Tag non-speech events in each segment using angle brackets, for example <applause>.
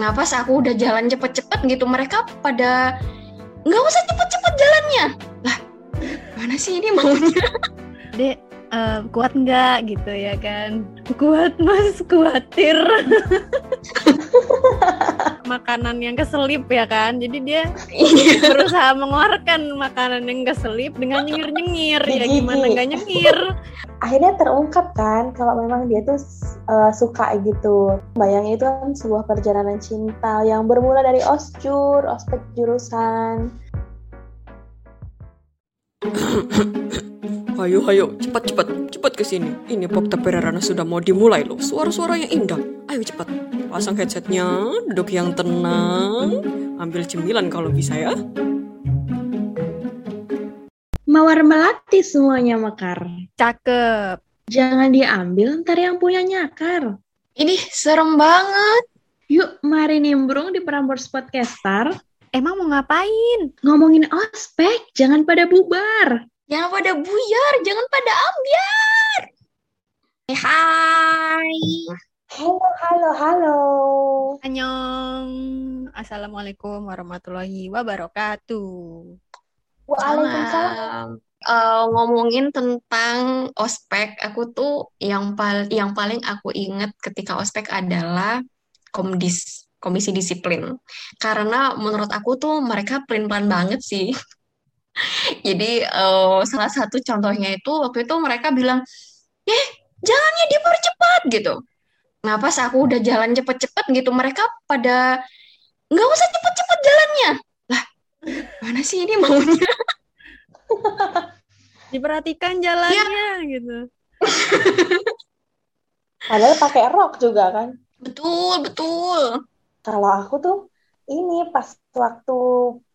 Nah pas aku udah jalan cepet-cepet gitu, mereka pada nggak usah cepet-cepet jalannya. Lah, mana sih ini maunya? <laughs> Dek, uh, kuat nggak gitu ya kan? Kuat mas, khawatir. <laughs> makanan yang keselip ya kan? Jadi dia berusaha mengeluarkan makanan yang keselip dengan nyengir nyengir ya gimana nggak nyengir? Akhirnya terungkap kan? Kalau memang dia tuh uh, suka gitu. Bayangin itu kan sebuah perjalanan cinta yang bermula dari osjur ospek jurusan <clears throat> Hayo, hayo, cepat, cepat, cepat ke sini. Ini Pop Pererana sudah mau dimulai loh. Suara-suara yang indah. Ayo cepat. Pasang headsetnya, duduk yang tenang, ambil cemilan kalau bisa ya. Mawar melati semuanya mekar. Cakep. Jangan diambil ntar yang punya nyakar. Ini serem banget. Yuk, mari nimbrung di Prambors Podcaster. Emang mau ngapain? Ngomongin ospek, jangan pada bubar. Jangan pada buyar, jangan pada ambiar. Eh, hai. Halo, halo, halo. Annyeong. Assalamualaikum warahmatullahi wabarakatuh. Waalaikumsalam. Uh, ngomongin tentang ospek, aku tuh yang pal yang paling aku inget ketika ospek adalah komdis, komisi disiplin. Karena menurut aku tuh mereka plan-plan banget sih. <laughs> Jadi uh, salah satu contohnya itu waktu itu mereka bilang, eh jalannya dipercepat gitu. Nah pas aku udah jalan cepet-cepet gitu, mereka pada nggak usah cepet-cepet jalannya. Lah, mana sih ini maunya? <laughs> Diperhatikan jalannya ya. gitu. <laughs> Padahal pakai rok juga kan. Betul, betul. Kalau aku tuh ini pas waktu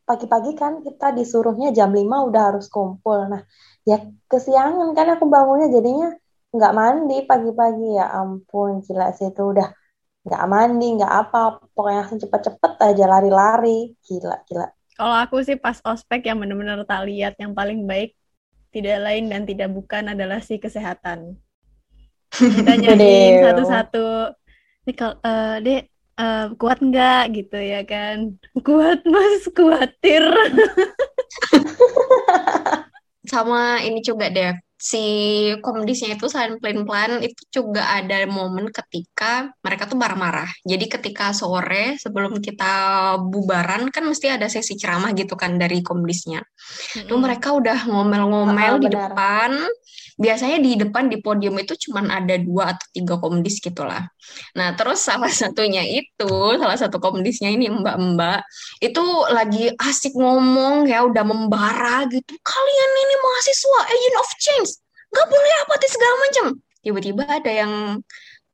pagi-pagi kan kita disuruhnya jam 5 udah harus kumpul. Nah, ya kesiangan kan aku bangunnya jadinya nggak mandi pagi-pagi. Ya ampun gila sih itu udah nggak mandi nggak apa. Pokoknya langsung cepet-cepet aja lari-lari. Gila gila. Kalau aku sih pas ospek yang bener-bener tak lihat yang paling baik tidak lain dan tidak bukan adalah si kesehatan. Kita <laughs> nyanyiin satu-satu. Ini kalau uh, dek uh, kuat nggak gitu ya kan kuat mas khawatir <laughs> sama ini juga deh si komdisnya itu selain plan-plan itu juga ada momen ketika mereka tuh marah-marah. Jadi ketika sore sebelum kita bubaran kan mesti ada sesi ceramah gitu kan dari komdisnya. Mm-hmm. Tuh mereka udah ngomel-ngomel oh, di benar. depan. Biasanya di depan di podium itu cuma ada dua atau tiga komdis gitulah. Nah terus salah <laughs> satunya itu salah satu komdisnya ini mbak-mbak itu lagi asik ngomong ya udah membara gitu. Kalian ini mahasiswa agent of change. Nggak boleh apatis segala macam. Tiba-tiba ada yang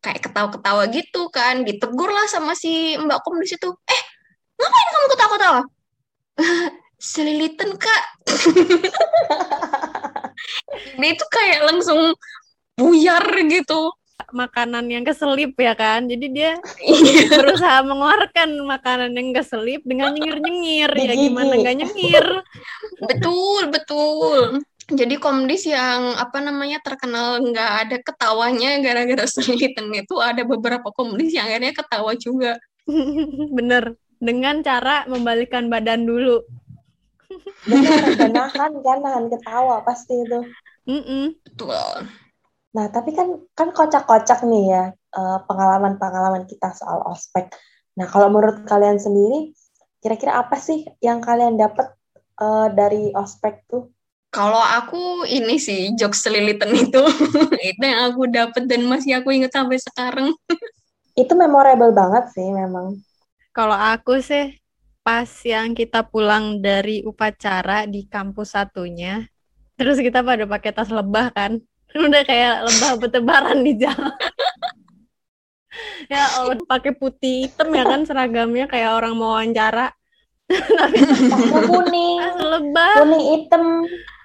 kayak ketawa-ketawa gitu kan ditegur lah sama si mbak kom di situ eh ngapain kamu ketawa-ketawa? <laughs> Selilitan kak <laughs> dia itu kayak langsung buyar gitu makanan yang keselip ya kan jadi dia iya. berusaha mengeluarkan makanan yang keselip dengan nyengir-nyengir ya gimana nggak nyengir betul betul jadi komdis yang apa namanya terkenal nggak ada ketawanya gara-gara sulitan itu ada beberapa komdis yang akhirnya ketawa juga. <laughs> Bener, dengan cara membalikan badan dulu. Benar, nahan kan, nahan ketawa pasti itu. Mm -mm. Betul. Nah, tapi kan kan kocak-kocak nih ya eh, pengalaman-pengalaman kita soal ospek. Nah, kalau menurut kalian sendiri, kira-kira apa sih yang kalian dapat uh, dari ospek tuh? Kalau aku ini sih jokes selilitan itu <laughs> itu yang aku dapat dan masih aku ingat sampai sekarang. <laughs> itu memorable banget sih memang. Kalau aku sih pas yang kita pulang dari upacara di kampus satunya, terus kita pada pakai tas lebah kan, <laughs> udah kayak lebah bertebaran di jalan. ya Allah pakai putih hitam ya kan seragamnya kayak orang mau wawancara <laughs> <laughs> kuning lebah kuning hitam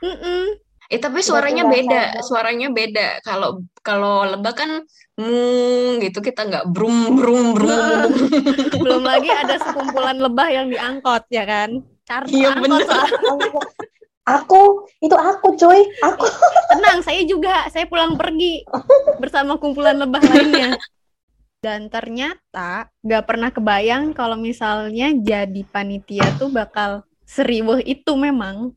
mm -mm. Eh tapi suaranya beda, suaranya beda. Kalau kalau lebah kan mung gitu kita nggak brum brum brum. Belum lagi ada sekumpulan lebah yang diangkot ya kan? Charter iya, angkot Aku itu aku coy, aku. <laughs> Tenang, saya juga. Saya pulang pergi bersama kumpulan lebah lainnya. Dan ternyata gak pernah kebayang kalau misalnya jadi panitia tuh bakal seribuh itu memang.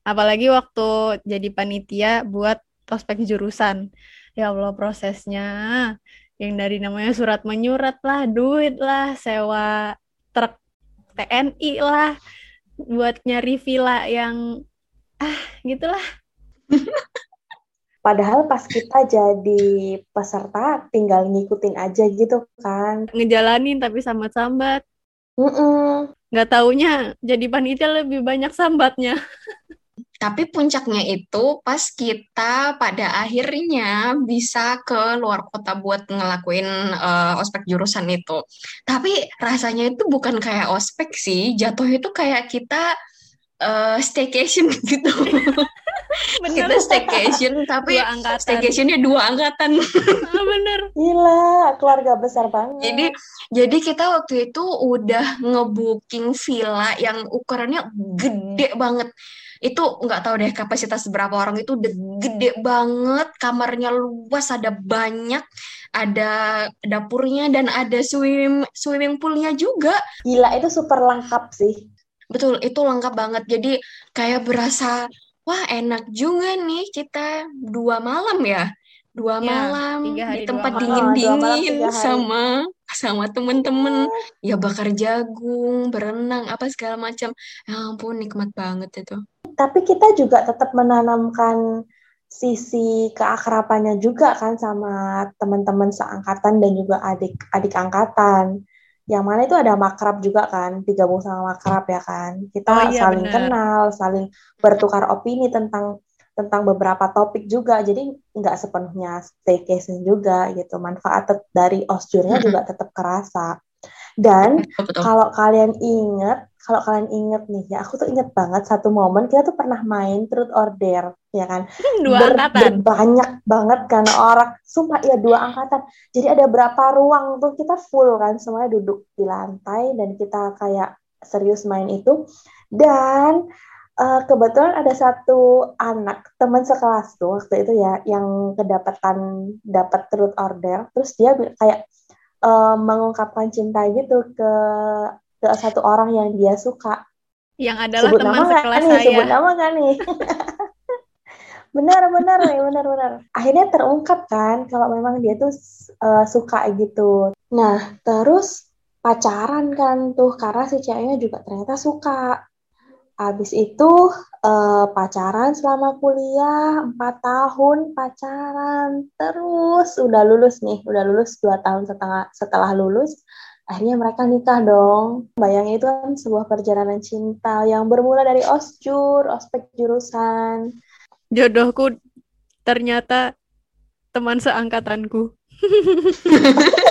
Apalagi waktu jadi panitia buat prospek jurusan. Ya Allah prosesnya. Yang dari namanya surat menyurat lah, duit lah, sewa truk TNI lah, buat nyari villa yang ah gitulah. Padahal pas kita jadi peserta tinggal ngikutin aja gitu kan. Ngejalanin tapi sambat-sambat. Mm -mm. Nggak taunya jadi panitia lebih banyak sambatnya. Tapi puncaknya itu pas kita pada akhirnya bisa ke luar kota buat ngelakuin uh, ospek jurusan itu. Tapi rasanya itu bukan kayak ospek sih, jatuhnya itu kayak kita uh, staycation <laughs> gitu. Bener. kita staycation tapi Dua angkatan. staycationnya dua angkatan. <laughs> Ah, bener. Gila, keluarga besar banget. Jadi jadi kita waktu itu udah ngebooking villa yang ukurannya gede banget. Itu nggak tahu deh kapasitas berapa orang itu udah gede banget, kamarnya luas, ada banyak, ada dapurnya dan ada swim swimming poolnya juga. Gila, itu super lengkap sih. Betul, itu lengkap banget. Jadi kayak berasa wah enak juga nih kita dua malam ya. Dua Ya, malam tiga hari, di tempat malam. Dua malam, dingin-dingin sama sama temen-temen ya bakar jagung, berenang apa segala macam. Ya ampun nikmat banget itu. Tapi kita juga tetap menanamkan sisi keakrabannya juga kan sama teman-teman seangkatan dan juga adik-adik angkatan. Yang mana itu ada makrab juga kan, digabung sama makrab ya kan. Kita Oh iya, saling benar. kenal, saling bertukar opini tentang tentang beberapa topik juga. Jadi nggak sepenuhnya staycation juga gitu. Manfaat dari osjurnya juga tetap kerasa. Dan Betul, betul. kalau kalian inget, kalau kalian inget nih ya, aku tuh inget banget satu momen kita tuh pernah main Truth or Dare, ya kan? Dua Ber- angkatan. Banyak banget karena orang, sumpah ya dua angkatan. Jadi ada berapa ruang tuh kita full kan, semuanya duduk di lantai dan kita kayak serius main itu. Dan eh, kebetulan ada satu anak teman sekelas tuh waktu itu ya yang kedapatan dapat Truth or Dare, terus dia kayak eh, mengungkapkan cinta gitu ke ke satu orang yang dia suka. Yang adalah Sebut teman nama sekelas nih? Sebut saya. nama nggak nih? <laughs> benar, benar nih, benar, benar. Akhirnya terungkap kan kalau memang dia tuh eh, suka gitu. Nah, terus pacaran kan tuh karena si ceweknya juga ternyata suka. Habis itu eh, pacaran selama kuliah, empat tahun pacaran. Terus udah lulus nih, udah lulus dua tahun setelah, setelah lulus. Akhirnya mereka nikah dong. Bayangin itu kan sebuah perjalanan cinta yang bermula dari osjur, ospek jurusan. Jodohku ternyata teman seangkatanku. <laughs>